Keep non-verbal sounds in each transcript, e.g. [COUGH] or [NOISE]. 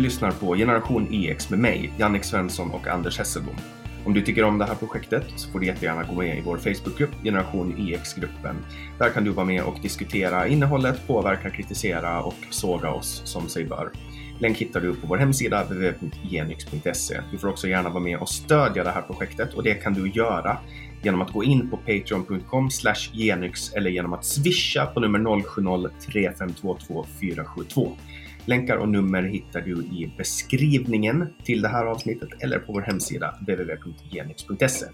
Du lyssnar på Generation EX med mig, Jannik Svensson och Anders Hesselbom. Om du tycker om det här projektet så får du jättegärna gå med i vår Facebookgrupp Generation EX-gruppen. Där kan du vara med och diskutera innehållet, påverka, kritisera och såga oss som sig bör. Länk hittar du på vår hemsida www.genyx.se. Du får också gärna vara med och stödja det här projektet och det kan du göra genom att gå in på patreon.com genyx eller genom att swisha på nummer 0703522472. 472. Länkar och nummer hittar du i beskrivningen till det här avsnittet eller på vår hemsida www.genyx.se.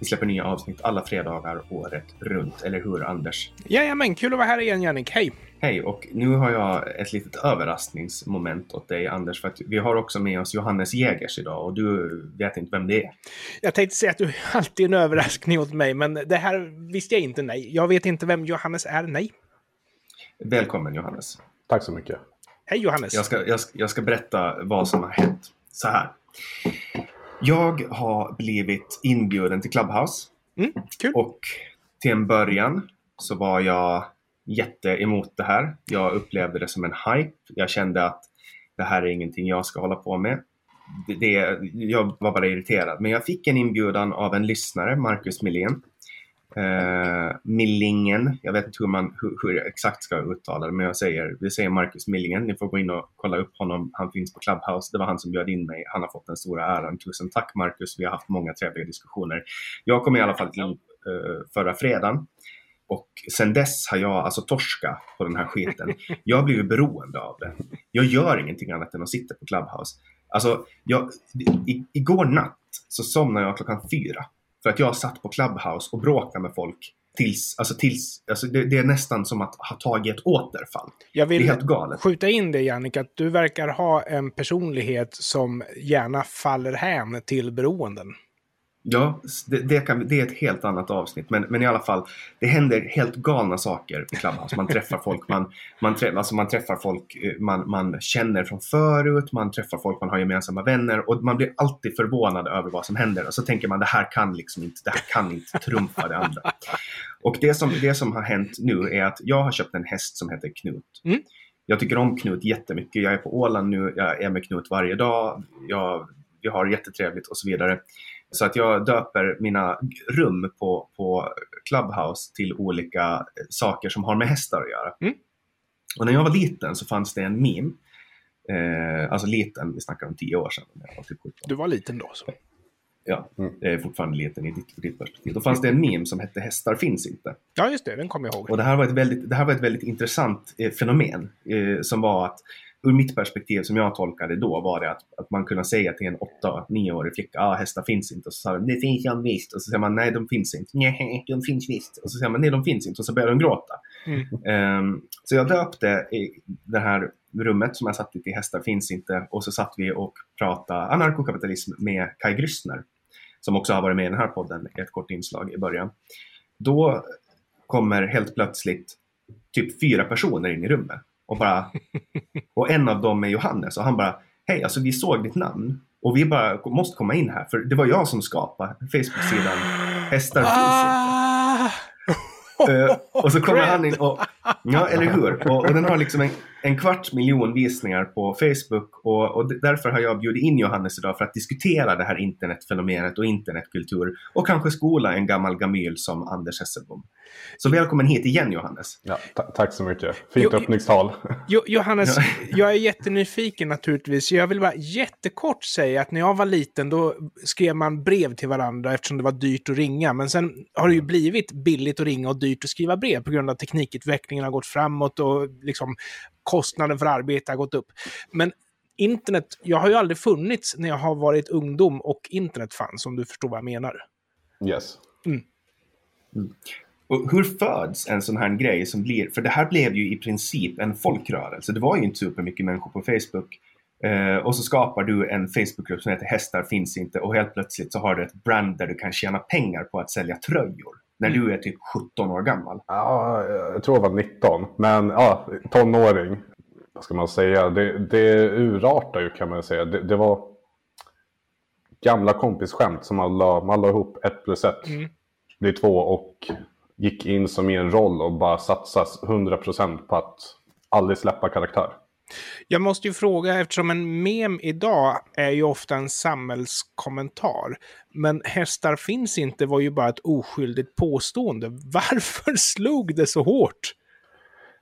Vi släpper nya avsnitt alla fredagar året runt, eller hur Anders? Jajamän, kul att vara här igen Jannik, hej! Hej, och nu har jag ett litet överraskningsmoment åt dig Anders, för att vi har också med oss Johannes Jägers idag och du vet inte vem det är. Jag tänkte säga att du [LAUGHS] alltid är en överraskning åt mig, men det här visste jag inte, nej. Jag vet inte vem Johannes är, nej. Välkommen Johannes. Tack så mycket. Hej Johannes! Jag ska, jag, jag ska berätta vad som har hänt. Så här. Jag har blivit inbjuden till Clubhouse. Mm, kul. Och till en början så var jag jätte emot det här. Jag upplevde det som en hype. Jag kände att det här är ingenting jag ska hålla på med. Det, det, jag var bara irriterad. Men jag fick en inbjudan av en lyssnare, Marcus Milén, eh, Millingen. Jag vet inte hur man hur, hur jag exakt ska uttala det, men jag säger, vi säger Marcus Millingen. Ni får gå in och kolla upp honom. Han finns på Clubhouse. Det var han som bjöd in mig. Han har fått den stora äran. Tusen tack Marcus. Vi har haft många trevliga diskussioner. Jag kom i alla fall in eh, förra fredagen. Och sen dess har jag alltså torska på den här skiten. Jag har blivit beroende av det. Jag gör ingenting annat än att sitta på Clubhouse. Alltså, jag, i, igår natt så somnade jag klockan fyra. För att jag satt på Clubhouse och bråkade med folk tills, alltså tills, alltså det, det är nästan som att ha tagit ett återfall. Jag vill det är helt galet. skjuta in det Jannik, att du verkar ha en personlighet som gärna faller hän till beroenden. Ja, det, det, kan, det är ett helt annat avsnitt. Men, men i alla fall, det händer helt galna saker på Clubhouse. Man träffar folk man, man, träff, alltså man träffar folk eh, man, man känner från förut, man träffar folk man har gemensamma vänner och man blir alltid förvånad över vad som händer. Och så tänker man det här kan liksom inte, det här kan inte trumfa det andra. Och det som, det som har hänt nu är att jag har köpt en häst som heter Knut. Mm. Jag tycker om Knut jättemycket. Jag är på Åland nu, jag är med Knut varje dag. Jag, vi har jättetrevligt och så vidare. Så att jag döper mina rum på, på Clubhouse till olika saker som har med hästar att göra. Mm. Och när jag var liten så fanns det en meme. Eh, alltså liten, vi snackar om tio år sedan. Jag var typ 17. Du var liten då. Så. Ja, jag är fortfarande liten i ditt, ditt perspektiv. Då fanns det en meme som hette Hästar finns inte. Ja, just det. Den kommer jag ihåg. Och det här var ett väldigt, det här var ett väldigt intressant eh, fenomen. Eh, som var att ur mitt perspektiv som jag tolkade då var det att, att man kunde säga till en 8-9-årig flicka, ah, hästar finns inte. Och så sa de, det finns de visst. Och så säger man, nej de finns inte. Nej, de finns visst. Och så säger man, nej de finns inte. Och så börjar de gråta. Mm. Um, så jag döpte i det här rummet som jag satt i till Hästar finns inte. Och så satt vi och pratade anarkokapitalism med Kai Grüssner. Som också har varit med i den här podden, ett kort inslag i början. Då kommer helt plötsligt typ fyra personer in i rummet. Och, bara, och en av dem är Johannes och han bara Hej, alltså vi såg ditt namn och vi bara måste komma in här för det var jag som skapade Facebook-sidan Hästar finns Ah! Uh, och så kommer han in och, ja eller hur, och, och den har liksom en, en kvarts miljon visningar på Facebook och, och därför har jag bjudit in Johannes idag för att diskutera det här internetfenomenet och internetkultur och kanske skola en gammal gamyl som Anders Hesselbom. Så välkommen hit igen Johannes. Ja, tack så mycket. Fint Jo- öppningstal. [LAUGHS] Jo, Johannes, jag är jättenyfiken naturligtvis. Jag vill bara jättekort säga att när jag var liten då skrev man brev till varandra eftersom det var dyrt att ringa. Men sen har det ju blivit billigt att ringa och dyrt att skriva brev på grund av teknikutvecklingen har gått framåt och liksom kostnaden för arbete har gått upp. Men internet, jag har ju aldrig funnits när jag har varit ungdom och internet fanns, om du förstår vad jag menar. Yes. Och hur föds en sån här grej som blir, för det här blev ju i princip en folkrörelse. Det var ju inte supermycket människor på Facebook. Eh, och så skapar du en Facebookgrupp som heter Hästar finns inte och helt plötsligt så har du ett brand där du kan tjäna pengar på att sälja tröjor. När du är typ 17 år gammal. Ja, jag tror jag var 19. Men ja, tonåring. Vad ska man säga? Det, det urartar ju kan man säga. Det, det var gamla kompisskämt som man la, man la ihop ett plus ett. Mm. blir två och gick in som i en roll och bara satsas 100% på att aldrig släppa karaktär. Jag måste ju fråga, eftersom en mem idag är ju ofta en samhällskommentar, men hästar finns inte var ju bara ett oskyldigt påstående. [LAUGHS] Varför slog det så hårt?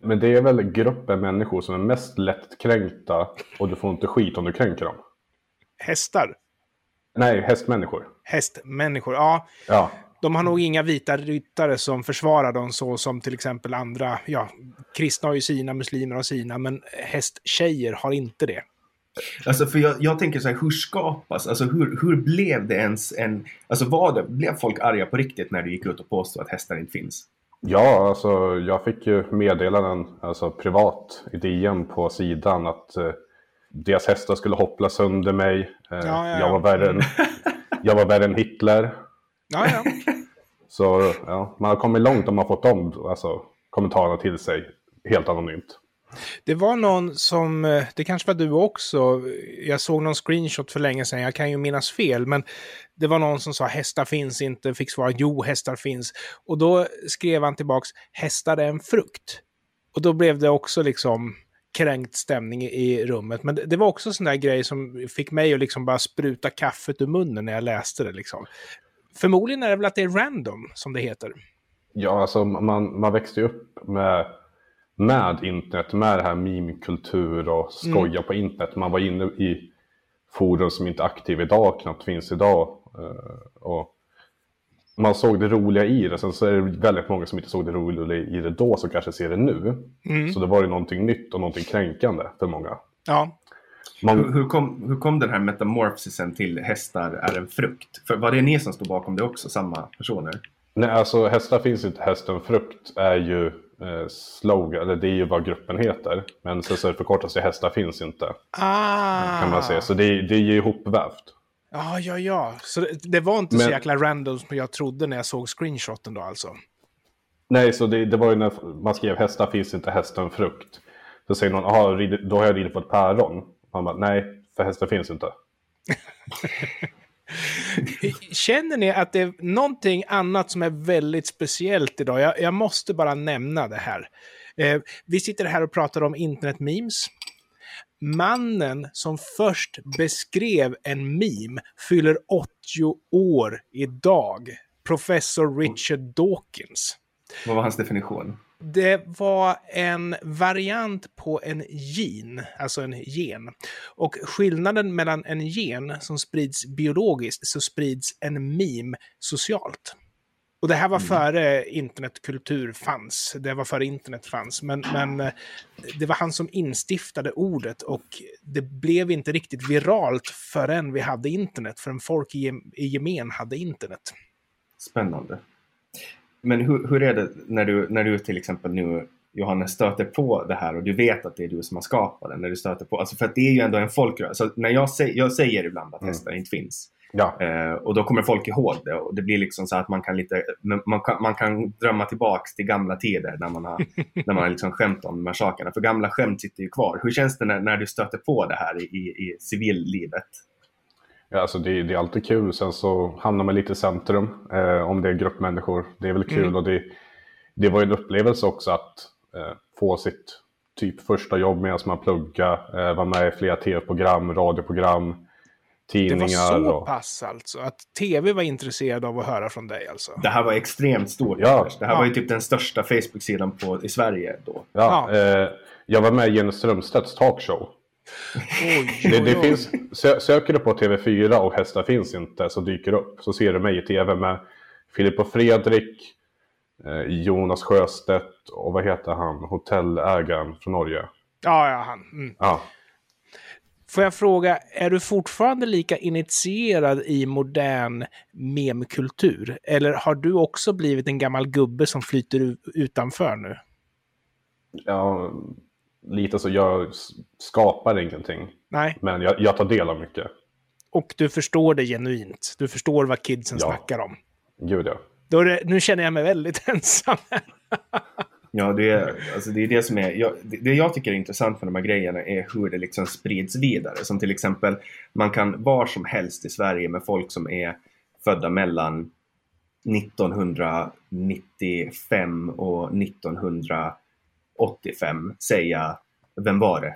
Men det är väl gruppen människor som är mest lättkränkta och du får inte skit om du kränker dem. Hästar? Nej, hästmänniskor. Hästmänniskor, ja. Ja, De har nog inga vita ryttare som försvarar dem så som till exempel andra, ja, kristna har ju sina, muslimer har sina, men hästtjejer har inte det. Alltså för jag, jag tänker så här, hur skapas, alltså hur, hur blev det ens en, alltså var det, blev folk arga på riktigt när du gick ut och påstod att hästar inte finns? ja alltså jag fick ju meddelanden alltså, privat i DM på sidan att eh, deras hästar skulle hoppla sönder mig. Eh, Ja, ja, ja. Jag, var värre än, [LAUGHS] jag var värre än Hitler. Ja, ja. [LAUGHS] Så ja, man har kommit långt om man har fått de alltså, kommentarerna till sig helt anonymt. Det var någon som, eh, det kanske var du också, jag såg någon screenshot för länge sedan, jag kan ju minnas fel, men det var någon som sa hästar finns inte, fick svara jo, hästar finns. Och då skrev han tillbaks, hästar är en frukt. Och då blev det också liksom kränkt stämning i- i rummet. Men det, det var också sån där grej som fick mig att liksom bara spruta kaffet ur munnen när jag läste det liksom. Förmodligen är det väl att det är random, som det heter. Ja, alltså man, man växte ju upp med, med internet, med det här meme-kultur och skoja på internet. Man var inne i forum som inte är aktiv idag, knappt finns idag. eh, Och man såg det roliga i det. Sen så är det väldigt många som inte såg det roliga i det då, som kanske ser det nu. Mm. Så det var ju någonting nytt och någonting kränkande för många. Ja, Man, hur, kom, hur kom den här metamorfosisen till hästar är en frukt? För var det ni som stod bakom det också, samma personer? nej, alltså hästar finns inte, hästen frukt är ju eh, slogan, eller det är ju vad gruppen heter. Men sen så förkortas det hästar finns inte. ah. kan man säga. Så det, det är ju ihopvävt. Ja, ja, ja. Så det, det var inte så Men- jäkla random som jag trodde när jag såg screenshoten då alltså. Nej, så det, det var ju när man skrev hästar finns inte, hästen frukt. Så säger någon, "Jaha, rider- då har jag ridit på ett päron. Man bara, nej, för hästar finns inte. [LAUGHS] Känner ni att det är någonting annat som är väldigt speciellt idag? Jag, jag måste bara nämna det här. Eh, vi sitter här och pratar om internet-memes. Mannen som först beskrev en meme fyller 80 år idag. Professor Richard Dawkins. Vad var hans definition? Det var en variant på en gen, alltså en gen. Och skillnaden mellan en gen som sprids biologiskt så sprids en meme socialt. Och det här var före internetkultur fanns. Det var före internet fanns. Men, men eh, det var han som instiftade ordet och det blev inte riktigt viralt förrän vi hade internet. Förrän folk i gemen hade internet. Spännande. Men hur, hur är det när du, när du till exempel nu, Johannes, stöter på det här och du vet att det är du som har skapat det. När du stöter på, alltså för att det är ju ändå en folkrörelse. Så när jag, säger, jag säger ibland att Mm. hästar inte finns. Ja, Eh, och då kommer folk ihåg det och det blir liksom så att man kan lite, man kan, man kan drömma tillbaks till gamla tider när man har, [LAUGHS] när man har liksom skämt om de här sakerna. För gamla skämt sitter ju kvar. Hur känns det när, när du stöter på det här i, i, i civillivet? Ja alltså det, det är alltid kul. Sen så hamnar man lite i centrum eh, om det är gruppmänniskor. Det är väl kul Mm. och det, det var ju en upplevelse också att eh, få sitt typ första jobb medan man pluggar. Eh, vara med i flera tv-program, radioprogram, Det var tidningar. så och, pass alltså, att tv var intresserad av att höra från dig alltså. Det här var extremt stort. Ja. Det här Ja. var ju typ den största Facebook-sidan på, i Sverige då. ja, Eh, jag var med i Jenny Strömstedts talkshow. Oj, Det, det finns, sö, söker du på TV4 och hästar finns inte så dyker det upp. Så ser du mig i TV med Filip och Fredrik, eh, Jonas Sjöstedt och vad heter han, hotellägaren från Norge. Ja, ja, han. Mm. Ja, Får jag fråga, är du fortfarande lika initierad i modern memkultur? Eller har du också blivit en gammal gubbe som flyter utanför nu? ja, lite så. Jag skapar ingenting, Nej, men jag, jag tar del av mycket. och du förstår det genuint. Du förstår vad kidsen Ja. snackar om. Gud ja. Det, nu känner jag mig väldigt [LAUGHS] ensam. Ja, det är, alltså det är det som är... Jag, det, det jag tycker är intressant med de här grejerna är hur det liksom sprids vidare. Som till exempel, man kan var som helst i Sverige med folk som är födda mellan 1995 och 1985 säga Vem var det?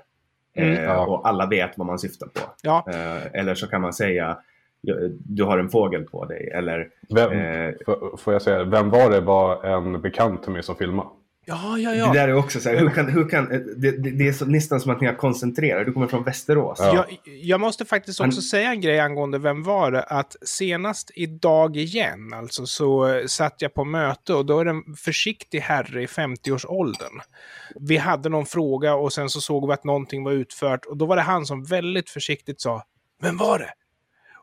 Mm. Eh, Ja. Och alla vet vad man syftar på. Ja. Eh, eller så kan man säga "Ja, du har en fågel på dig. Eller Vem, eh, får jag säga, vem var det var en bekant till mig som filmade? Ja, ja, det ja. där är också så här, hur kan, hur kan, eh, det, det, det är så, nästan som att ni har koncentrerat. Du kommer från Västerås. Ja. Jag, jag måste faktiskt också Han- säga en grej angående Vem var det? Att senast idag igen, alltså, så satt jag på möte och då är det en försiktig herre i 50-årsåldern. Vi hade någon fråga och sen så såg vi att någonting var utfört och då var det han som väldigt försiktigt sa Vem var det?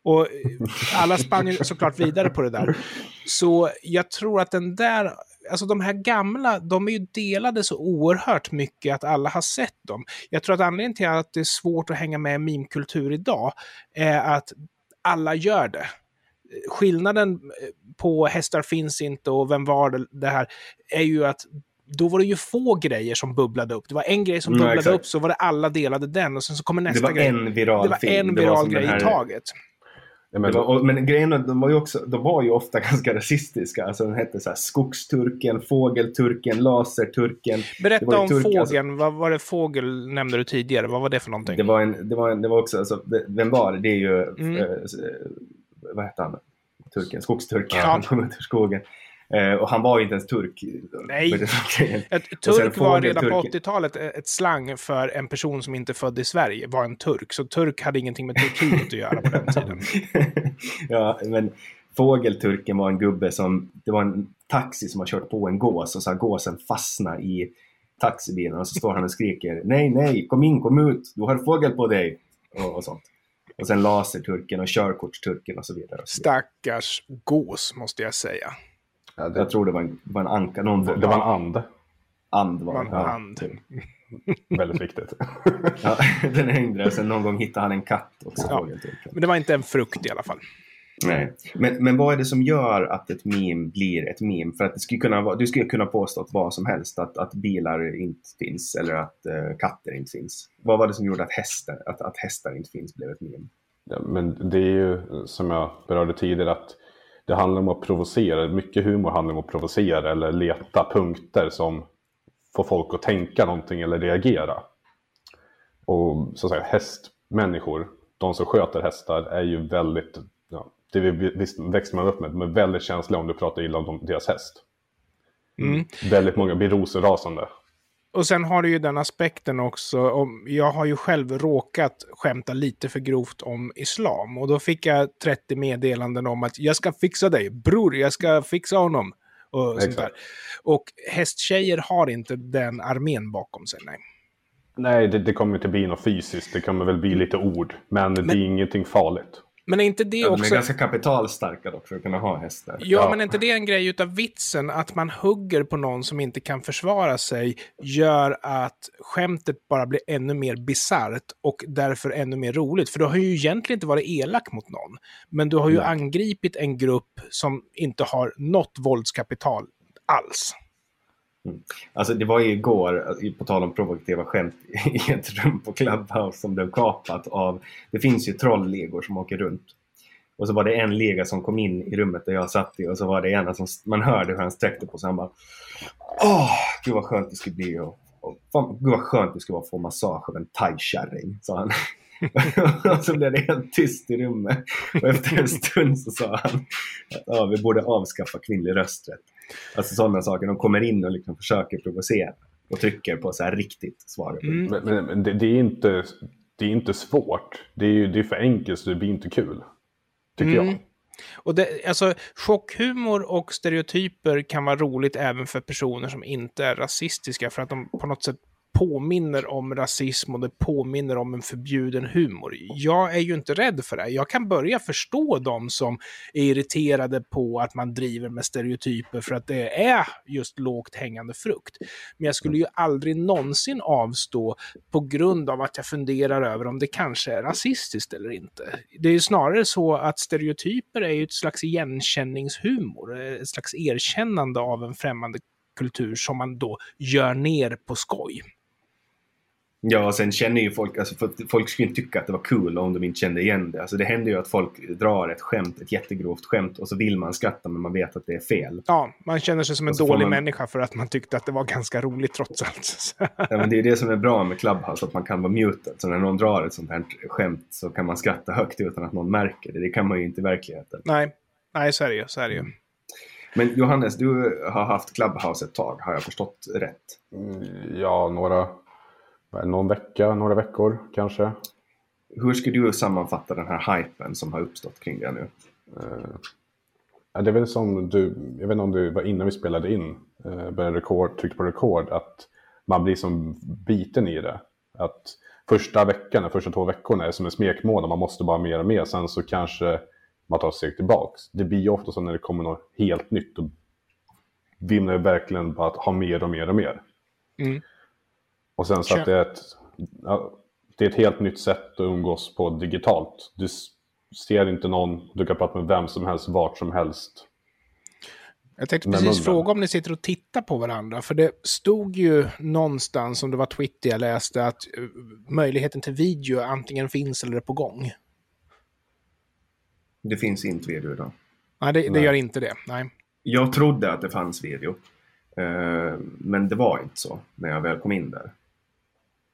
Och eh, alla spann ju såklart vidare på det där. Så jag tror att den där, alltså de här gamla, de är ju delade så oerhört mycket att alla har sett dem. Jag tror att anledningen till att det är svårt att hänga med i meme-kultur idag är att alla gör det. Skillnaden eh, på Hästar finns inte och Vem var det, det här är ju att då var det ju få grejer som bubblade upp. Det var en grej som Mm, bubblade exakt. upp så var det alla delade den och sen så kommer Det nästa var grej. en viral det var film. en Det viral grej här- i taget. Men, det var, men grejen de var ju också, de var ju ofta [LAUGHS] ganska rasistiska. Alltså den hette så här skogsturken, fågelturken, laserturken. Det Berätta om turk- fågeln. alltså- Vad var det fågel nämnde du tidigare? Vad var det för någonting? Det var, en, det, var en, det var också, alltså, vem var det? Det är ju, Mm. eh, eh, vad hette han? Turken, skogsturken. Ja. Han kom ut ur skogen. Eh, och han var ju inte ens turk. Nej. Ett turk var redan på fågelturken. 80-talet ett slang för en person som inte född i Sverige, var en turk. Så turk hade ingenting med Turkiet att göra på den tiden. [LAUGHS] ja, men fågelturken var en gubbe som, det var en taxi som har kört på en gås och så har gåsen fastnat i taxibilen och så står han och skriker nej, nej, kom in, kom ut, du har fågel på dig och, och sånt. Och sen laserturken och körkortsturken och så vidare. Och så vidare. Stackars gås, måste jag säga. Ja, det, Jag tror det var en, det var en anka, någon det, det var en and. and var det. Ja, and. typ. [LAUGHS] Väldigt viktigt. Ja, [LAUGHS] den hängde där sen någon gång hittade han en katt också, Ja. fågelturken. Men det var inte en frukt i alla fall. Nej. Men, men vad är det som gör att ett meme blir ett meme? För att det skulle kunna vara, du skulle kunna påstå att vad som helst, att, att bilar inte finns eller att eh, katter inte finns. Vad var det som gjorde att hästar, att, att hästar inte finns blev ett meme? Ja, men det är ju som jag berörde tidigare att det handlar om att provocera. Mycket humor handlar om att provocera eller leta punkter som får folk att tänka någonting eller reagera. Och så att säga, hästmänniskor, de som sköter hästar, är ju väldigt, ja, det växer man upp med, de är väldigt känsliga om du pratar illa om deras häst. Mm. Väldigt många blir rosenrasande. Och sen har du ju den aspekten också, om, jag har ju själv råkat skämta lite för grovt om islam. Och då fick jag 30 meddelanden om att jag ska fixa dig, bror, jag ska fixa honom. Och, sånt där. och hästtjejer har inte den armén bakom sig, nej. Nej, det, det kommer inte bli något fysiskt, det kommer väl bli lite ord. Men, det är ingenting farligt. Men är inte det Ja, de är också... ganska kapitalstarka dock för att kunna ha hästar. Ja, Ja. men är inte det en grej utav vitsen att man hugger på någon som inte kan försvara sig gör att skämtet bara blir ännu mer bisarrt och därför ännu mer roligt. För du har ju egentligen inte varit elak mot någon, men du har ju Nej. angripit en grupp som inte har något våldskapital alls. Mm. Alltså det var ju igår, på tal om provokativa skämt, [LAUGHS] i ett rum på Clubhouse som blev kapat av... Det finns ju trolllegor som åker runt. Och så var det en lega som kom in i rummet där jag satt i och så var det ena som... Man hörde hur han sträckte på sig. Han bara... Åh, gud vad skönt det skulle bli och, och fan, gud vad skönt det skulle vara att få massage av en thaikärring, sa han. [LAUGHS] och så blev det helt tyst i rummet. Och efter en stund så sa han att ja, vi borde avskaffa kvinnlig rösträtt. Alltså sådana saker. De kommer in och liksom försöker provocera och trycker på så här riktigt svar. Mm. Men, men, men det, det, är inte, det är inte svårt. Det är, ju- det är för enkelt så det blir inte kul. Tycker Mm. jag. Och det, alltså, chockhumor och stereotyper kan vara roligt även för personer som inte är rasistiska för att de på något sätt påminner om rasism och det påminner om en förbjuden humor. Jag är ju inte rädd för det. Jag kan börja förstå de som är irriterade på att man driver med stereotyper för att det är just lågt hängande frukt. Men jag skulle ju aldrig någonsin avstå på grund av att jag funderar över om det kanske är rasistiskt eller inte. Det är ju snarare så att stereotyper är ju ett slags igenkänningshumor, ett slags erkännande av en främmande kultur som man då gör ner på skoj. Ja, och sen känner ju folk, alltså folk skulle inte tycka att det var kul om de inte kände igen det. Alltså det händer ju att folk drar ett skämt, ett jättegrovt skämt och så vill man skratta men man vet att det är fel. Ja, man känner sig som en dålig man- människa för att man tyckte att det var ganska roligt trots allt. [LAUGHS] Ja, men det är det som är bra med Clubhouse, att man kan vara muted. Så när någon drar ett sånt här skämt så kan man skratta högt utan att någon märker det. Det kan man ju inte i verkligheten. Nej, nej, så är det ju. Så är det ju. Men Johannes, du har haft Clubhouse ett tag, har jag förstått rätt? Ja, några, någon vecka, några veckor kanske. Hur skulle du sammanfatta den här hypen som har uppstått kring det nu? Eh, det är väl som du, jag vet inte om du var innan vi spelade in, eh, började rekord, tryckte på rekord, att man blir som biten i det. Att första veckan, de första två veckorna är som en smekmånad, och man måste bara mer och mer, sen så kanske man tar ett steg tillbaks. Det blir ju ofta så när det kommer något helt nytt, då vill man ju verkligen bara att ha mer och mer och mer. Mm. Och sen så att det är ett, det är ett helt nytt sätt att umgås på digitalt. Du ser inte någon, du kan prata med vem som helst, vart som helst. Jag tänkte precis munnen. fråga om ni sitter och tittar på varandra. För det stod ju någonstans, om det var Twitter jag läste, att eh, möjligheten till video antingen finns eller är på gång. Det finns inte video idag. Nej, det, det Nej. gör inte det. Nej. Jag trodde att det fanns video. Eh, Men det var inte så när jag väl kom in där.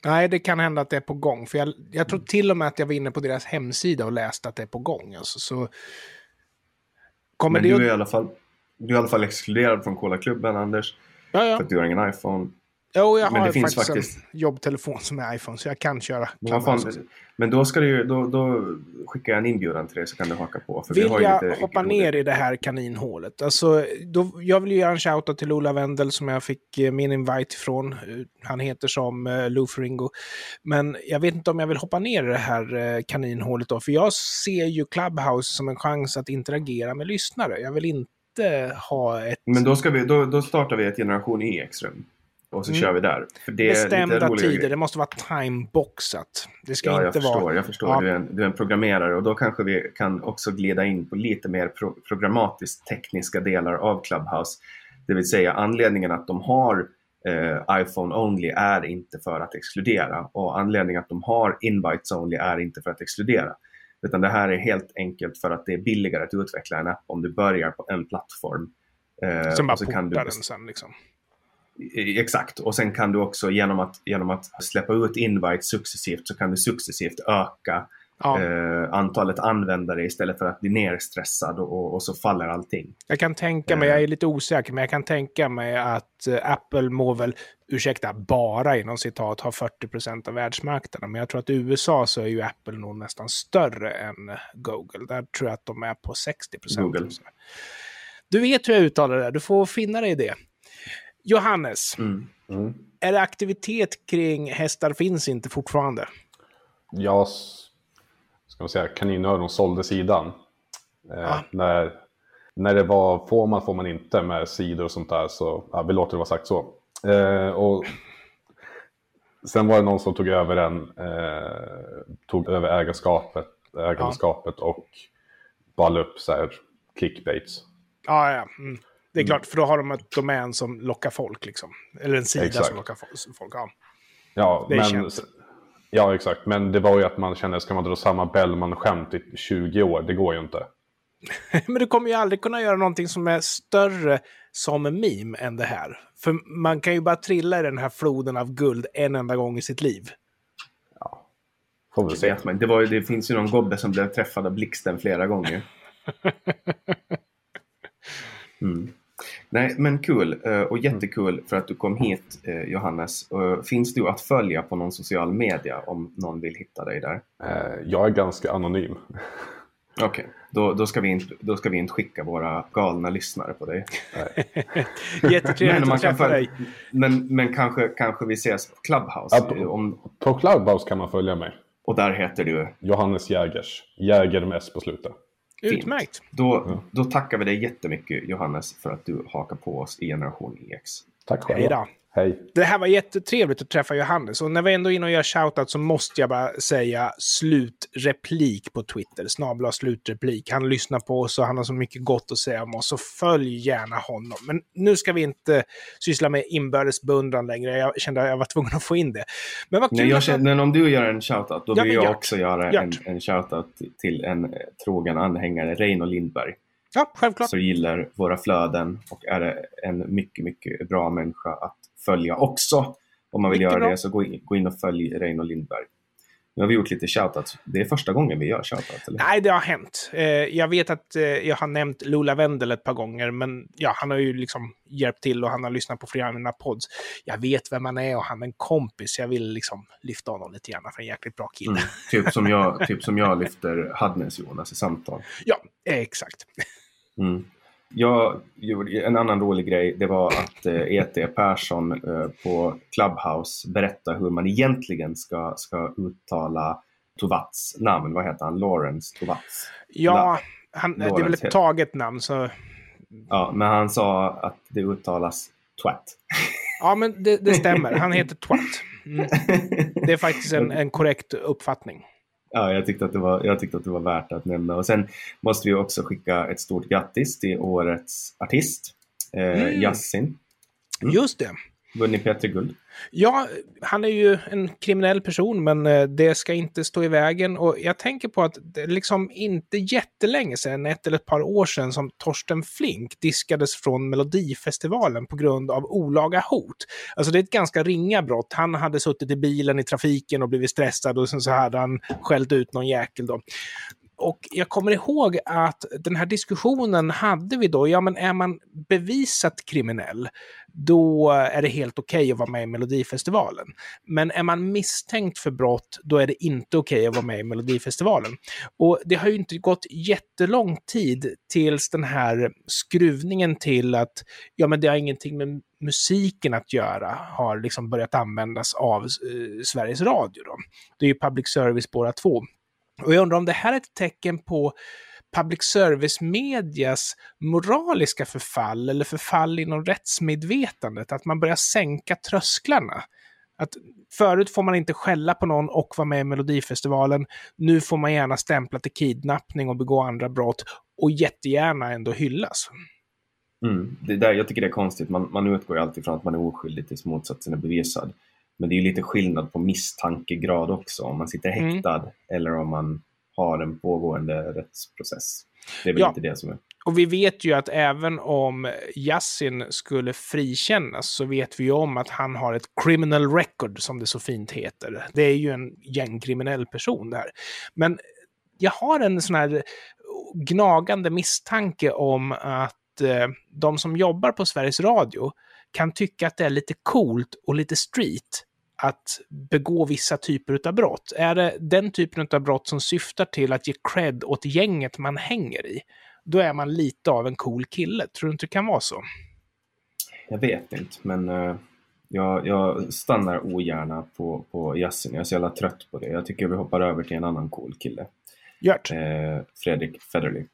Nej, det kan hända att det är på gång. För jag, jag tror till och med att jag var inne på deras hemsida och läste att det är på gång. Alltså, så... Kommer Men det du är, att... i alla fall, du är i alla fall exkluderad från Cola-klubben, Anders. Ja, ja. För att du har ingen iPhone. Jo, jag Men har faktiskt, faktiskt- en jobbtelefon som är iPhone, så jag kan köra. Men, fan, men då, ska du, då, då skickar jag en inbjudan till dig så kan du haka på. För vi Vill har ju jag lite hoppa ner i det här kaninhålet? Alltså, då, jag vill ju göra en shoutout till Ola Wendel som jag fick eh, min invite ifrån. Eh, Han heter som uh, Lou Ferringo. Men jag vet inte om jag vill hoppa ner i det här eh, kaninhålet då. För jag ser ju Clubhouse som en chans att interagera med lyssnare. Jag vill inte ha ett Men då, ska vi, då, då startar vi ett generation EX-rum. Och så Mm. kör vi där. För det bestämda tider. Det måste vara timeboxat. Det ska Ja, jag inte förstår. vara... Jag förstår. Ja. Du, är en, du är en programmerare och då kanske vi kan också glida in på lite mer pro programmatiskt tekniska delar av Clubhouse. Det vill säga anledningen att de har eh, iPhone only är inte för att exkludera och anledningen att de har invites only är inte för att exkludera. Utan det här är helt enkelt för att det är billigare att utveckla en app om du börjar på en plattform. Eh, Sen bara kan du portar den sen liksom. Exakt, och sen kan du också genom att, genom att släppa ut invites successivt så kan du successivt öka Ja. eh, antalet användare istället för att bli nerstressad och, och så faller allting. Jag kan tänka mig, Eh. jag är lite osäker, men jag kan tänka mig att eh, Apple må väl, ursäkta, bara inom citat ha 40% av världsmarknaden. Men jag tror att i USA så är ju Apple nog nästan större än Google. Där tror jag att de är på 60 Google. Du vet hur jag uttalar det, där. du får finna dig i det. Johannes, Mm. Mm. är det aktivitet kring hästar finns inte fortfarande? Jag, s- ska man säga, kaninöron sålde sidan. Eh, Ja. när, när det var får man får man inte med sidor och sånt där så ja, vi låter det vara sagt så. Eh, och sen var det någon som tog över den, eh, tog över ägarskapet, ägarskapet och bara la upp så här clickbaits. Ja, ja. Mm. Det är klart, för då har de ett domän som lockar folk, liksom. Eller en sida Exakt. som lockar fo- folk. Ja. Ja, Det är men, känt. ja, exakt. Men det var ju att man kände, ska man dra samma Bellman-skämt i 20 år? Det går ju inte. [LAUGHS] Men du kommer ju aldrig kunna göra någonting som är större som en meme än det här. För man kan ju bara trilla i den här floden av guld en enda gång i sitt liv. Får vi Det, se. vet man. Det, var, ju- det finns ju någon gobbe som blev träffad av blixten flera gånger. [LAUGHS] Mm. Nej, men kul eh, och jättekul för att du kom hit eh, Johannes. Eh, Finns du att följa på någon social media om någon vill hitta dig där? Jag är ganska anonym. [LAUGHS] Okej, då, då, ska vi inte, då ska vi inte skicka våra galna lyssnare på dig. [LAUGHS] Jättetrevligt man att kan träffa följa- dig. men, men kanske, kanske vi ses på Clubhouse. Ja, på- om, På Clubhouse kan man följa mig. och där heter du Johannes Jägers. Jäger med S på slutet. Fint. Utmärkt. Då, då tackar vi dig jättemycket Johannes för att du hakar på oss i Generation EX. Tack själv. Hej då. Hej. Det här var jättetrevligt att träffa Johannes. Och när vi ändå är inne och gör shoutout så måste jag bara säga slutreplik på Twitter. Snabla slutreplik. Han lyssnar på oss och han har så mycket gott att säga om oss. Så följ gärna honom. Men nu ska vi inte syssla med inbördes beundran längre. Jag kände att jag var tvungen att få in det. Men vad kul Nej, jag känner, men om du gör en shoutout, då Ja, vill jag också göra Gör. en, en shoutout till en eh, trogen anhängare, Reino Lindberg. Ja, självklart. som gillar våra flöden och är en mycket, mycket bra människa att följa också. Om man vill Mycket göra bra. det så gå in, gå in och följ Reino Lindberg. Nu har vi gjort lite shoutouts. Det är första gången vi gör shoutouts, eller? Nej, det har hänt. Eh, jag vet att eh, jag har nämnt Lola Wendel ett par gånger, men ja, han har ju liksom hjälpt till och han har lyssnat på flera av mina pods. Jag vet vem han är och han är en kompis. Jag vill liksom lyfta honom lite grann för en jäkligt bra kille. Mm. Typ, som jag, typ som jag lyfter Hadnes-Jonas i samtal. Ja, eh, exakt. Mm. Jag gjorde en annan rolig grej. Det var att eh, E.T. Persson eh, på Clubhouse berättade hur man egentligen ska, ska uttala Tovats namn. Vad heter han? Lawrence Tovats. Ja, han, det är väl ett taget namn, så... Ja, men han sa att det uttalas twat. Ja, men det, det stämmer. Han heter Twat. Mm. [LAUGHS] Det är faktiskt en, en korrekt uppfattning. Ja, jag tyckte, att det var, jag tyckte att det var värt att nämna. Och sen måste vi också skicka ett stort grattis till årets artist, eh, Mm. Yasin. Mm. Just det. Vunnit P3 Guld. Ja, han är ju en kriminell person, men eh, det ska inte stå i vägen. Och jag tänker på att det är liksom inte jättelänge sedan, ett eller ett par år sedan, som Torsten Flink diskades från Melodifestivalen på grund av olaga hot. Alltså det är ett ganska ringa brott. Han hade suttit i bilen i trafiken och blivit stressad och sen så hade han skällt ut någon jäkel då. Och jag kommer ihåg att den här diskussionen hade vi då, ja men är man bevisat kriminell, då är det helt okej att vara med i Melodifestivalen. Men är man misstänkt för brott, då är det inte okej att vara med i Melodifestivalen. Och det har ju inte gått jättelång tid tills den här skruvningen till att ja, men det har ingenting med musiken att göra har liksom börjat användas av eh, Sveriges Radio. Då. Det är ju public service båda två. Och jag undrar om det här är ett tecken på public service-medias moraliska förfall eller förfall inom rättsmedvetandet, att man börjar sänka trösklarna. Att förut får man inte skälla på någon och vara med i Melodifestivalen. Nu får man gärna stämpla till kidnappning och begå andra brott och jättegärna ändå hyllas. Mm. Det där, jag tycker det är konstigt. Man, man utgår ju alltid från att man är oskyldig tills motsatsen är bevisad. Men det är ju lite skillnad på misstankegrad också. Om man sitter Mm. häktad eller om man har en pågående rättsprocess. Det är väl Ja. inte det som är... Och vi vet ju att även om Yassin skulle frikännas så vet vi ju om att han har ett criminal record, som det så fint heter. Det är ju en gängkriminell person det här. Men jag har en sån här gnagande misstanke om att eh, de som jobbar på Sveriges Radio kan tycka att det är lite coolt och lite street att begå vissa typer av brott. Är det den typen av brott som syftar till att ge cred åt gänget man hänger i, då är man lite av en cool kille. Tror du inte det kan vara så? Jag vet inte, men eh, jag, jag stannar ogärna på, på Yasin. Jag är så jävla trött på det. Jag tycker vi hoppar över till en annan cool kille. Gört. Eh, Fredrik Federley.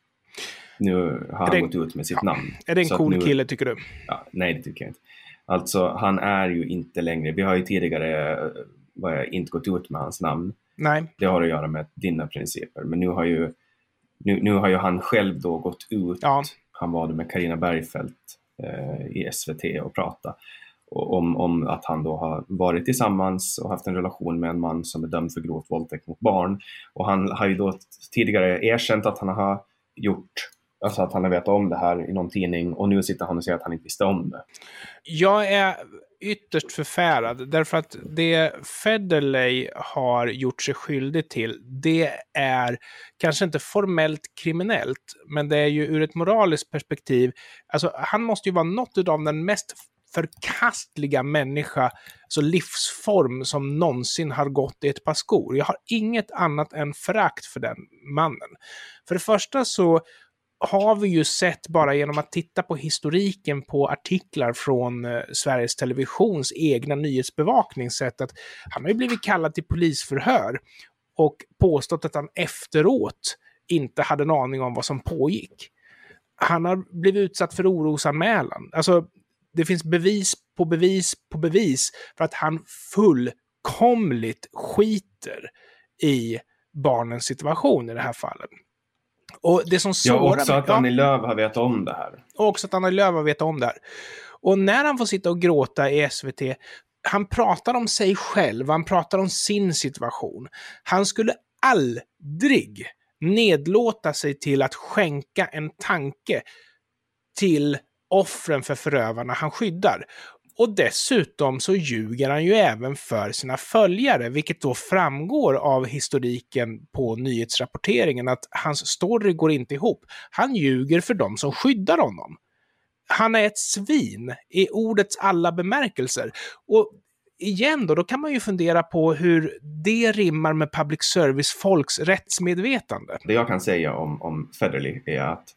Nu har han gått ut med sitt ja. namn. Är det en cool nu- kille, tycker du? Ja, nej, det tycker jag inte. Alltså, han är ju inte längre... Vi har ju tidigare eh, vad jag, inte gått ut med hans namn. Nej. Det har att göra med dina principer. Men nu har ju, nu, nu har ju han själv då gått ut. Ja. Han var med Karina Bergfeldt eh, i SVT och prata och, om, om att han då har varit tillsammans och haft en relation med en man som är dömd för grovt våldtäkt mot barn. Och han har ju då tidigare erkänt att han har gjort Alltså att han har vetat om det här i någon tidning och nu sitter han och säger att han inte visste om det. Jag är ytterst förfärad, därför att det Federley har gjort sig skyldig till, det är kanske inte formellt kriminellt, men det är ju ur ett moraliskt perspektiv, alltså han måste ju vara något av den mest förkastliga människa, alltså livsform som någonsin har gått i ett par skor. Jag har inget annat än förakt för den mannen. För det första så har vi ju sett bara genom att titta på historiken på artiklar från eh, Sveriges Televisions egna nyhetsbevakning sett att han har ju blivit kallad till polisförhör och påstått att han efteråt inte hade en aning om vad som pågick. Han har blivit utsatt för orosanmälan. Alltså, det finns bevis på bevis på bevis för att han fullkomligt skiter i barnens situation i det här fallet. Och det som Ja, också att ja, Annie Lööf har vetat om det här. och också att Annie Lööf har vetat om det här. Och när han får sitta och gråta i SVT, han pratar om sig själv, han pratar om sin situation. Han skulle aldrig nedlåta sig till att skänka en tanke till offren för förövarna han skyddar. Och dessutom så ljuger han ju även för sina följare, vilket då framgår av historiken på nyhetsrapporteringen att hans story går inte ihop. Han ljuger för dem som skyddar honom. Han är ett svin i ordets alla bemärkelser. Och igen då, då kan man ju fundera på hur det rimmar med public service-folks rättsmedvetande. Det jag kan säga om, om Federley är att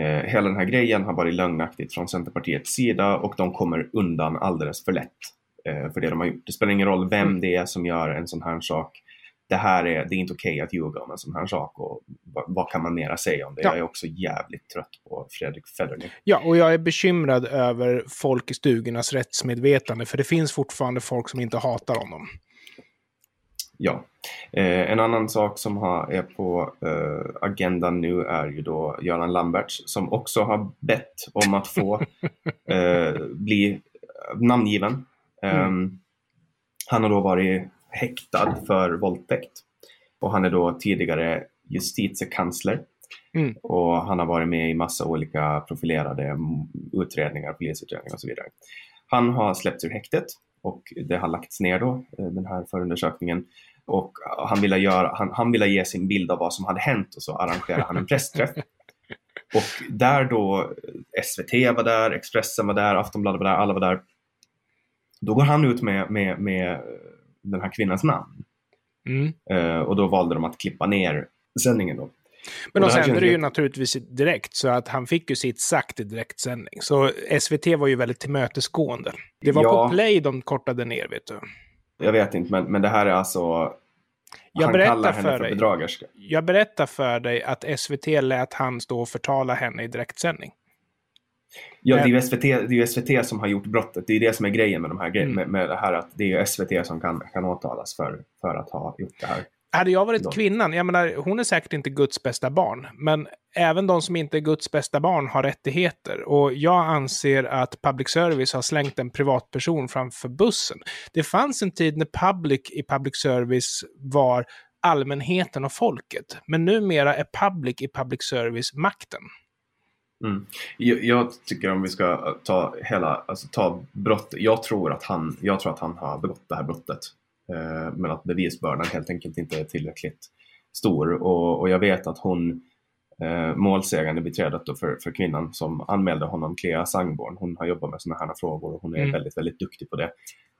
eh, hela den här grejen har varit lögnaktigt från Centerpartiets sida och de kommer undan alldeles för lätt eh, för det de har gjort. Det spelar ingen roll vem Mm. det är som gör en sån här sak. Det här är, det är inte okej att ljuga om en sån här sak och vad, vad kan man mera säga om det? Ja. Jag är också jävligt trött på Fredrik Federley. Ja, och jag är bekymrad över folk i stugornas rättsmedvetande, för det finns fortfarande folk som inte hatar honom. Ja. Eh, en annan sak som har, är på eh, agendan nu är ju då Göran Lamberts som också har bett om att få [LAUGHS] eh, bli namngiven. Ehm, Han har då varit häktad för våldtäkt och han är då tidigare justitiekansler. Mm. Och han har varit med i massa olika profilerade mm, utredningar, polisutredningar och så vidare. Han har släppts ur häktet och det har lagts ner då, den här förundersökningen. Och han ville, göra, han, han ville ge sin bild av vad som hade hänt och så arrangerade han en pressträff. [LAUGHS] Och där då SVT var där, Expressen var där, Aftonbladet var där, alla var där. Då går han ut med, med, med den här kvinnans namn. Mm. Eh, och då valde de att klippa ner sändningen då. Men Och de sände det ju naturligtvis direkt, så att han fick ju sitt sagt i direktsändning. Så SVT var ju väldigt tillmötesgående. Det var Ja. på play de kortade ner, vet du. Jag vet inte, men, men det här är alltså... Jag han berättar kallar henne för för dig. bedragerska. Jag berättar för dig att SVT lät han stå och förtala henne i direktsändning. Ja, det är Men- ju SVT, det är ju SVT som har gjort brottet. Det är det som är grejen med de här grejerna. Mm. Med, med det här att det är ju SVT som kan, kan åtalas för, för att ha gjort det här. Hade jag varit kvinnan, jag menar, hon är säkert inte Guds bästa barn, men även de som inte är Guds bästa barn har rättigheter. Och jag anser att public service har slängt en privatperson framför bussen. Det fanns en tid när public i public service var allmänheten och folket, men numera är public i public service makten. Mm. Jag, jag tycker om vi ska ta hela, alltså ta brott. Jag tror att han, jag tror att han har begått det här brottet. Eh, men att bevisbördan helt enkelt inte är tillräckligt stor. Och, och jag vet att hon, eh, målsägande beträdet då för, för kvinnan som anmälde honom, Clea Sangborn, hon har jobbat med sådana här frågor och hon är Mm. väldigt, väldigt duktig på det.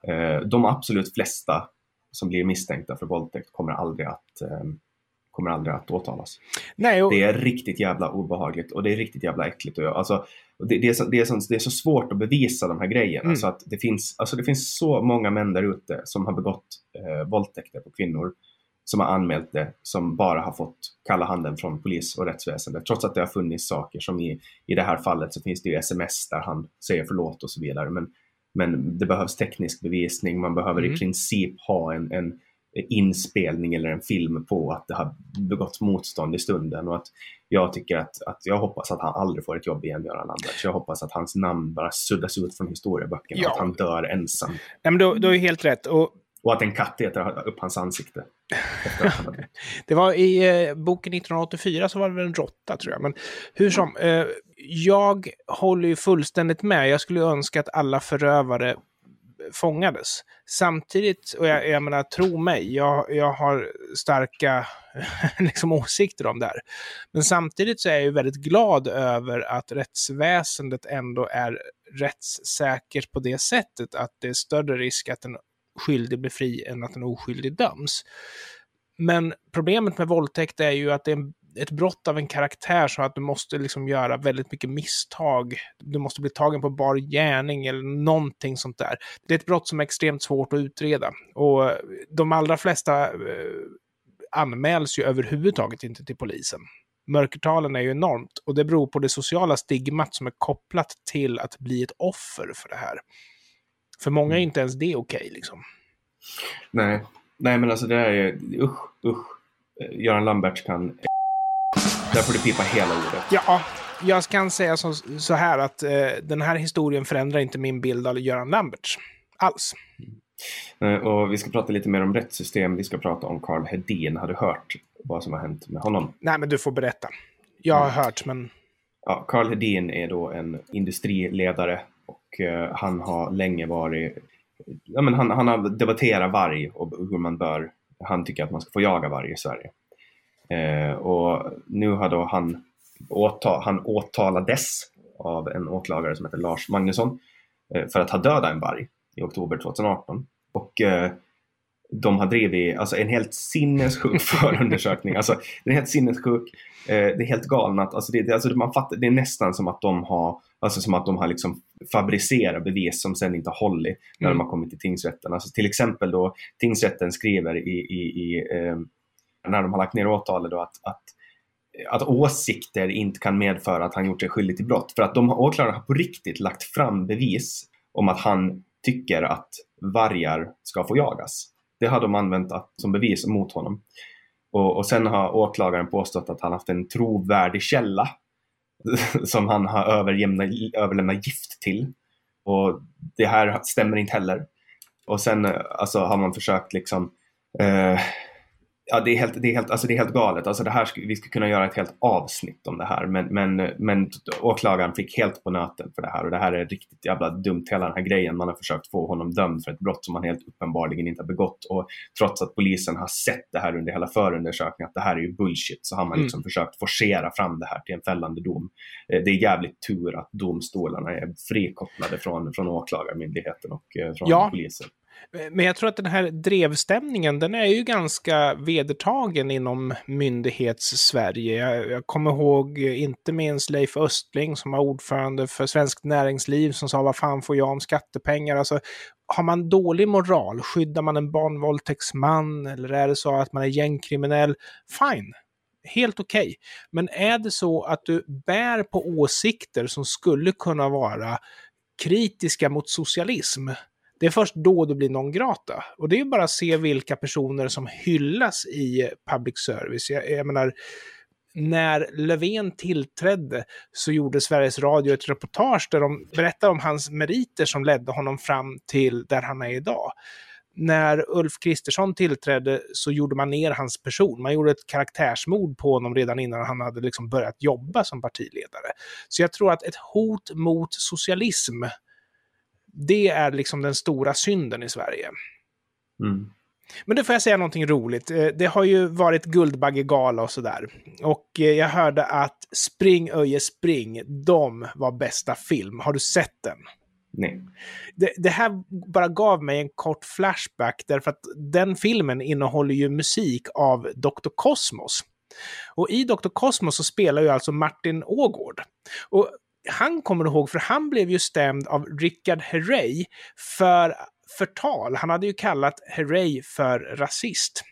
Eh, de absolut flesta som blir misstänkta för våldtäkt kommer aldrig att eh, kommer aldrig att åtalas. Nej, och, Det är riktigt jävla obehagligt och det är riktigt jävla äckligt. Och jag, alltså, det, det, är så, det, är så, det är så svårt att bevisa de här grejerna. Mm. Så att det, finns, alltså det finns så många män där ute som har begått eh, våldtäkter på kvinnor. Som har anmält det, som bara har fått kalla handen från polis och rättsväsende. Trots att det har funnits saker som i, i det här fallet så finns det ju sms där han säger förlåt och så vidare. Men, men det behövs teknisk bevisning. Man behöver Mm. i princip ha en, en inspelning eller en film på att det har begåtts motstånd i stunden. Och att jag tycker att, att jag hoppas att han aldrig får ett jobb igen, Göran Lambert. Jag hoppas att hans namn bara suddas ut från historieböckerna. Ja. Att han dör ensam. nej, men du, du har ju helt rätt. Och Och att en katt äter upp hans ansikte. [LAUGHS] Det var i eh, boken 1984 så var det väl en råtta tror jag. Men hur som, eh, jag håller ju fullständigt med. Jag skulle önska att alla förövare fångades. Samtidigt, och jag, jag menar, tro mig, jag, jag har starka [LAUGHS] liksom, åsikter om det här. Men samtidigt så är jag ju väldigt glad över att rättsväsendet ändå är rättssäkert på det sättet att det är större risk att en skyldig blir fri än att en oskyldig döms. Men problemet med våldtäkt är ju att det är en, ett brott av en karaktär så att du måste liksom göra väldigt mycket misstag. Du måste bli tagen på bar gärning eller någonting sånt där. Det är ett brott som är extremt svårt att utreda. Och de allra flesta eh, anmäls ju överhuvudtaget inte till polisen. Mörkertalen är ju enormt och det beror på det sociala stigmat som är kopplat till att bli ett offer för det här. För många är inte ens det okej okay, liksom. Nej. Nej, men alltså det är usch, usch. Göran Lamberts kan... Där får du pipa hela ordet. Ja, jag kan säga så, så här att eh, den här historien förändrar inte min bild av Göran Lamberts. Alls. Mm. Och vi ska prata lite mer om rättssystem. Vi ska prata om Karl Hedin. Har du hört vad som har hänt med honom? Nej, men du får berätta. Jag har mm. hört, men... Ja, Karl Hedin är då en industriledare och eh, han har länge varit... Ja, men han, han har debatterat varg och hur man bör... Han tycker att man ska få jaga varg i Sverige. Eh, och nu har då han, åtal, han åtalades av en åklagare som heter Lars Magnusson eh, för att ha dödat en varg i oktober 2018. Och eh, de har drivit alltså, en helt sinnessjuk [LAUGHS] förundersökning. Alltså, den är helt sinnessjuk. Eh, det är helt galnat. Alltså, det, det, alltså, man fattar, det är nästan som att de har, alltså, som att de har liksom fabricerat bevis som sen inte har hållit när mm. de har kommit till tingsrätten. Alltså, till exempel då tingsrätten skriver i, i, i eh, när de har lagt ner åtalet då att, att att åsikter inte kan medföra att han gjort sig skyldig till brott. För att de åklagarna har på riktigt lagt fram bevis om att han tycker att vargar ska få jagas. Det har de använt som bevis mot honom. Och, och sen har åklagaren påstått att han haft en trovärdig källa [LAUGHS] som han har överlämnat gift till. Och det här stämmer inte heller. Och sen eh, alltså, har man försökt liksom eh, ja, det är helt, det är helt, alltså det är helt galet. Alltså det här, vi skulle kunna göra ett helt avsnitt om det här men, men, men åklagaren fick helt på nöten för det här och det här är riktigt jävla dumt hela den här grejen. Man har försökt få honom dömd för ett brott som han helt uppenbarligen inte har begått och trots att polisen har sett det här under hela förundersökningen att det här är ju bullshit så har man mm. liksom mm. försökt forcera fram det här till en fällande dom. Eh, det är jävligt tur att domstolarna är frikopplade från, från åklagarmyndigheten och eh, från ja. polisen. Eh, men jag tror att den här drevstämningen, den är ju ganska vedertagen inom myndighets-Sverige. Jag, jag, kommer ihåg eh, inte minst Leif Östling som var ordförande för Svenskt Näringsliv som sa vad fan får jag om skattepengar? Alltså, har man dålig moral, skyddar man en barnvåldtäktsman eller är det så att man är gängkriminell? Fine, helt okej. Okay. Men är det så att du bär på åsikter som skulle kunna vara kritiska mot socialism, det är först då det blir non grata. Och det är bara att se vilka personer som hyllas i public service. Jag, jag menar, när Löfven tillträdde så gjorde Sveriges Radio ett reportage där de berättade om hans meriter som ledde honom fram till där han är idag. När Ulf Kristersson tillträdde så gjorde man ner hans person. Man gjorde ett karaktärsmord på honom redan innan han hade liksom börjat jobba som partiledare. Så jag tror att ett hot mot socialism det är liksom den stora synden i Sverige. Mm. Men då får jag säga någonting roligt. Eh, det har ju varit Guldbaggegala och sådär. Och eh, jag hörde att Spring Öje Spring, de var bästa film. Har du sett den? Nej. Det, det, här bara gav mig en kort flashback därför att den filmen innehåller ju musik av Dr. Cosmos. Och i Dr. Cosmos så spelar ju alltså Martin Ågård. Och han kommer ihåg, för han blev ju stämd av Richard Herrey för förtal. Han hade ju kallat Herrey för rasist.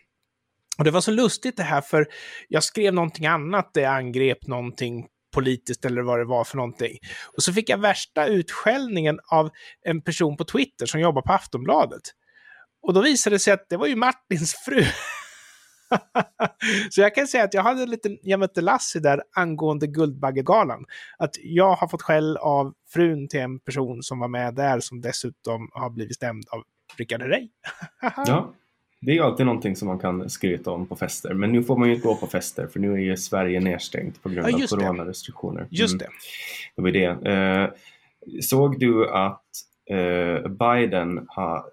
Och det var så lustigt det här, för jag skrev någonting annat där jag angrep någonting politiskt eller vad det var för någonting. Och så fick jag värsta utskällningen av en person på Twitter som jobbar på Aftonbladet. Och då visade det sig att det var ju Martins fru. [LAUGHS] [LAUGHS] så jag kan säga att jag hade en liten jag mötte Lassie där angående Guldbaggegalan. Att jag har fått skäll av frun till en person som var med där som dessutom har blivit stämd av Rickard Herrey. [LAUGHS] ja, det är ju alltid någonting som man kan skryta om på fester. Men nu får man ju inte gå på fester för nu är ju Sverige nedstängt på grund ja, av coronarestriktioner. Just mm. det. Det var det. Eh, såg du att Biden har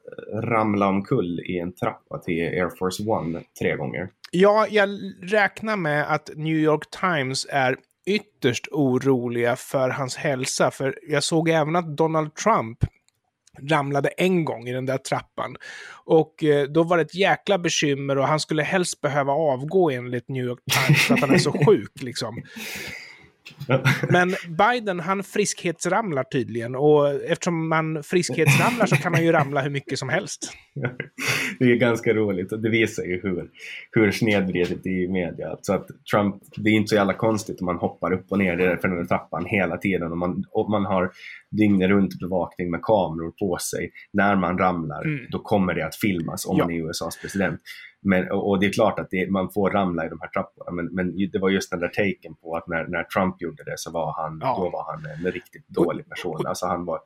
ramlat omkull i en trappa till Air Force One tre gånger. Ja, jag räknar med att New York Times är ytterst oroliga för hans hälsa. För jag såg även att Donald Trump ramlade en gång i den där trappan. Och eh, då var det ett jäkla bekymmer och han skulle helst behöva avgå enligt New York Times för att han är så [LAUGHS] sjuk liksom. Men Biden, han friskhetsramlar tydligen. Och eftersom man friskhetsramlar så kan man ju ramla hur mycket som helst. det är ganska roligt och det visar ju hur, hur snedvridet det är i media. Alltså att Trump, det är inte så jävla konstigt om man hoppar upp och ner i den trappan hela tiden. Och man, och man har dygnet runt bevakning med kameror på sig. När man ramlar, mm. då kommer det att filmas om ja. man är USAs president. Men, och det är klart att det, man får ramla i de här trapporna, men, men det var just den där taken på att när, när Trump gjorde det så var han, ja. då var han en riktigt dålig person. Alltså han var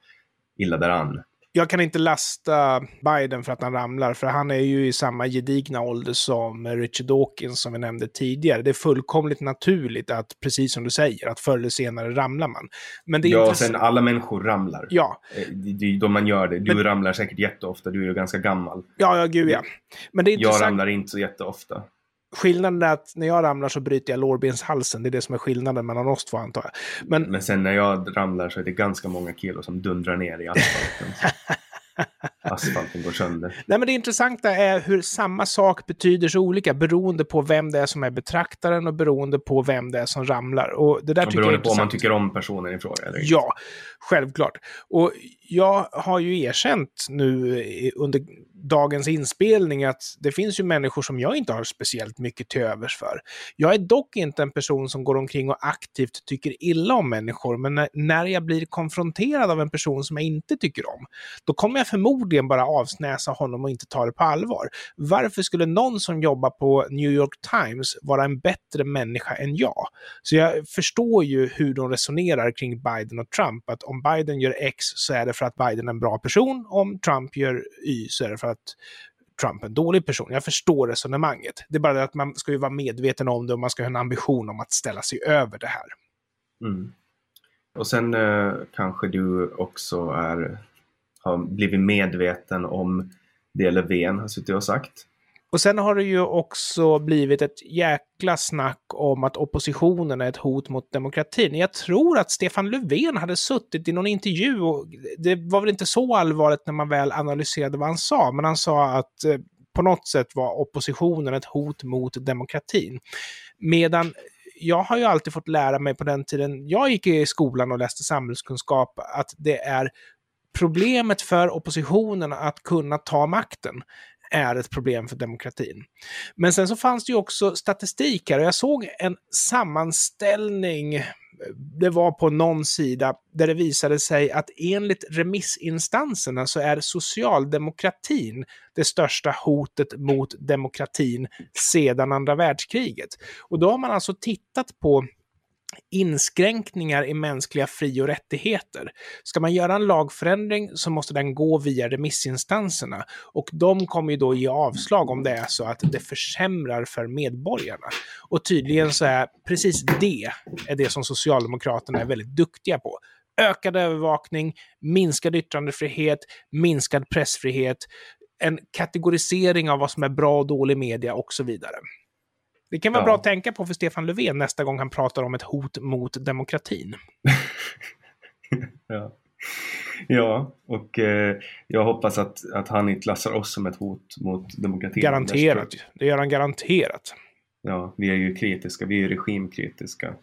illa däran jag kan inte lasta Biden för att han ramlar, för han är ju i samma gedigna ålder som Richard Dawkins som vi nämnde tidigare. Det är fullkomligt naturligt att, precis som du säger, att förr eller senare ramlar man. Men det är ja, inte... sen alla människor ramlar. Ja. Eh, då man gör det. Du Men... ramlar säkert jätteofta, du är ju ganska gammal. Ja, ja, gud ja. Men det är intressant... Jag ramlar inte så jätteofta. Skillnaden är att när jag ramlar så bryter jag lårbenshalsen. Det är det som är skillnaden mellan oss två antar jag. Men, Men sen när jag ramlar så är det ganska många kilo som dundrar ner i asfalten. [LAUGHS] asfalten går sönder. Nej, men det intressanta är hur samma sak betyder så olika beroende på vem det är som är betraktaren och beroende på vem det är som ramlar. Och det där och beroende på om man tycker om personen i fråga. Eller ja, självklart. Och jag har ju erkänt nu under dagens inspelning att det finns ju människor som jag inte har speciellt mycket till övers för. Jag är dock inte en person som går omkring och aktivt tycker illa om människor, men när jag blir konfronterad av en person som jag inte tycker om, då kommer jag förmodligen bara avsnäsa honom och inte ta det på allvar. Varför skulle någon som jobbar på New York Times vara en bättre människa än jag? Så jag förstår ju hur de resonerar kring Biden och Trump, att om Biden gör X så är det för att Biden är en bra person, om Trump gör Y så är det för att Trump är en dålig person. Jag förstår resonemanget. Det är bara det att man ska ju vara medveten om det och man ska ha en ambition om att ställa sig över det här. Mm. Och sen eh, kanske du också är, har blivit medveten om det Löfven har suttit och sagt. Och sen har det ju också blivit ett jäkla snack om att oppositionen är ett hot mot demokratin. Jag tror att Stefan Löfven hade suttit i någon intervju och det var väl inte så allvarligt när man väl analyserade vad han sa, men han sa att eh, på något sätt var oppositionen ett hot mot demokratin. Medan jag har ju alltid fått lära mig på den tiden jag gick i skolan och läste samhällskunskap att det är problemet för oppositionen att kunna ta makten är ett problem för demokratin. Men sen så fanns det ju också statistik här och jag såg en sammanställning det var på någon sida där det visade sig att enligt remissinstanserna så är socialdemokratin det största hotet mot demokratin sedan andra världskriget. Och då har man alltså tittat på inskränkningar i mänskliga fri och rättigheter. Ska man göra en lagförändring så måste den gå via remissinstanserna och de kommer ju då ge avslag om det är så att det försämrar för medborgarna. Och tydligen så är precis det är det som Socialdemokraterna är väldigt duktiga på. Ökad övervakning, minskad yttrandefrihet, minskad pressfrihet, en kategorisering av vad som är bra och dålig media och så vidare. Det kan vara ja. bra att tänka på för Stefan Löfven nästa gång han pratar om ett hot mot demokratin. [LAUGHS] ja. ja, och eh, jag hoppas att, att han inte klassar oss som ett hot mot demokratin. Garanterat. Det gör han garanterat. Ja, vi är ju kritiska. Vi är regimkritiska.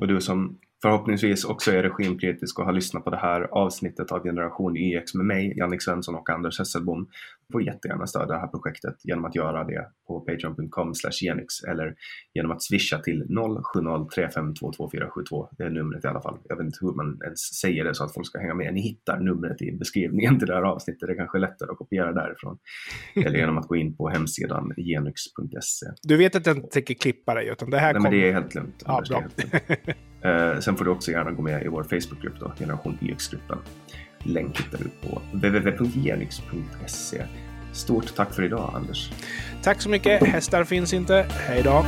Och du som förhoppningsvis också är regimkritisk och har lyssnat på det här avsnittet av Generation YX med mig, Jannik Svensson och Anders Hesselbom får jättegärna stödja det här projektet genom att göra det på patreon.com genix eller genom att swisha till 0703522472. Det är numret i alla fall. Jag vet inte hur man ens säger det så att folk ska hänga med. Ni hittar numret i beskrivningen till det här avsnittet. Det är kanske lättare att kopiera därifrån. eller genom att gå in på hemsidan genix.se. Du vet att jag inte tänker klippa dig, utan det här Nej, kom... men det är helt lugnt. Ja, bra. [LAUGHS] Eh, sen får du också gärna gå med i vår Facebookgrupp då, Generation YX-gruppen. Länk hittar du på www.genix.se. Stort tack för idag, Anders. Tack så mycket. Hästar finns inte. Hej då.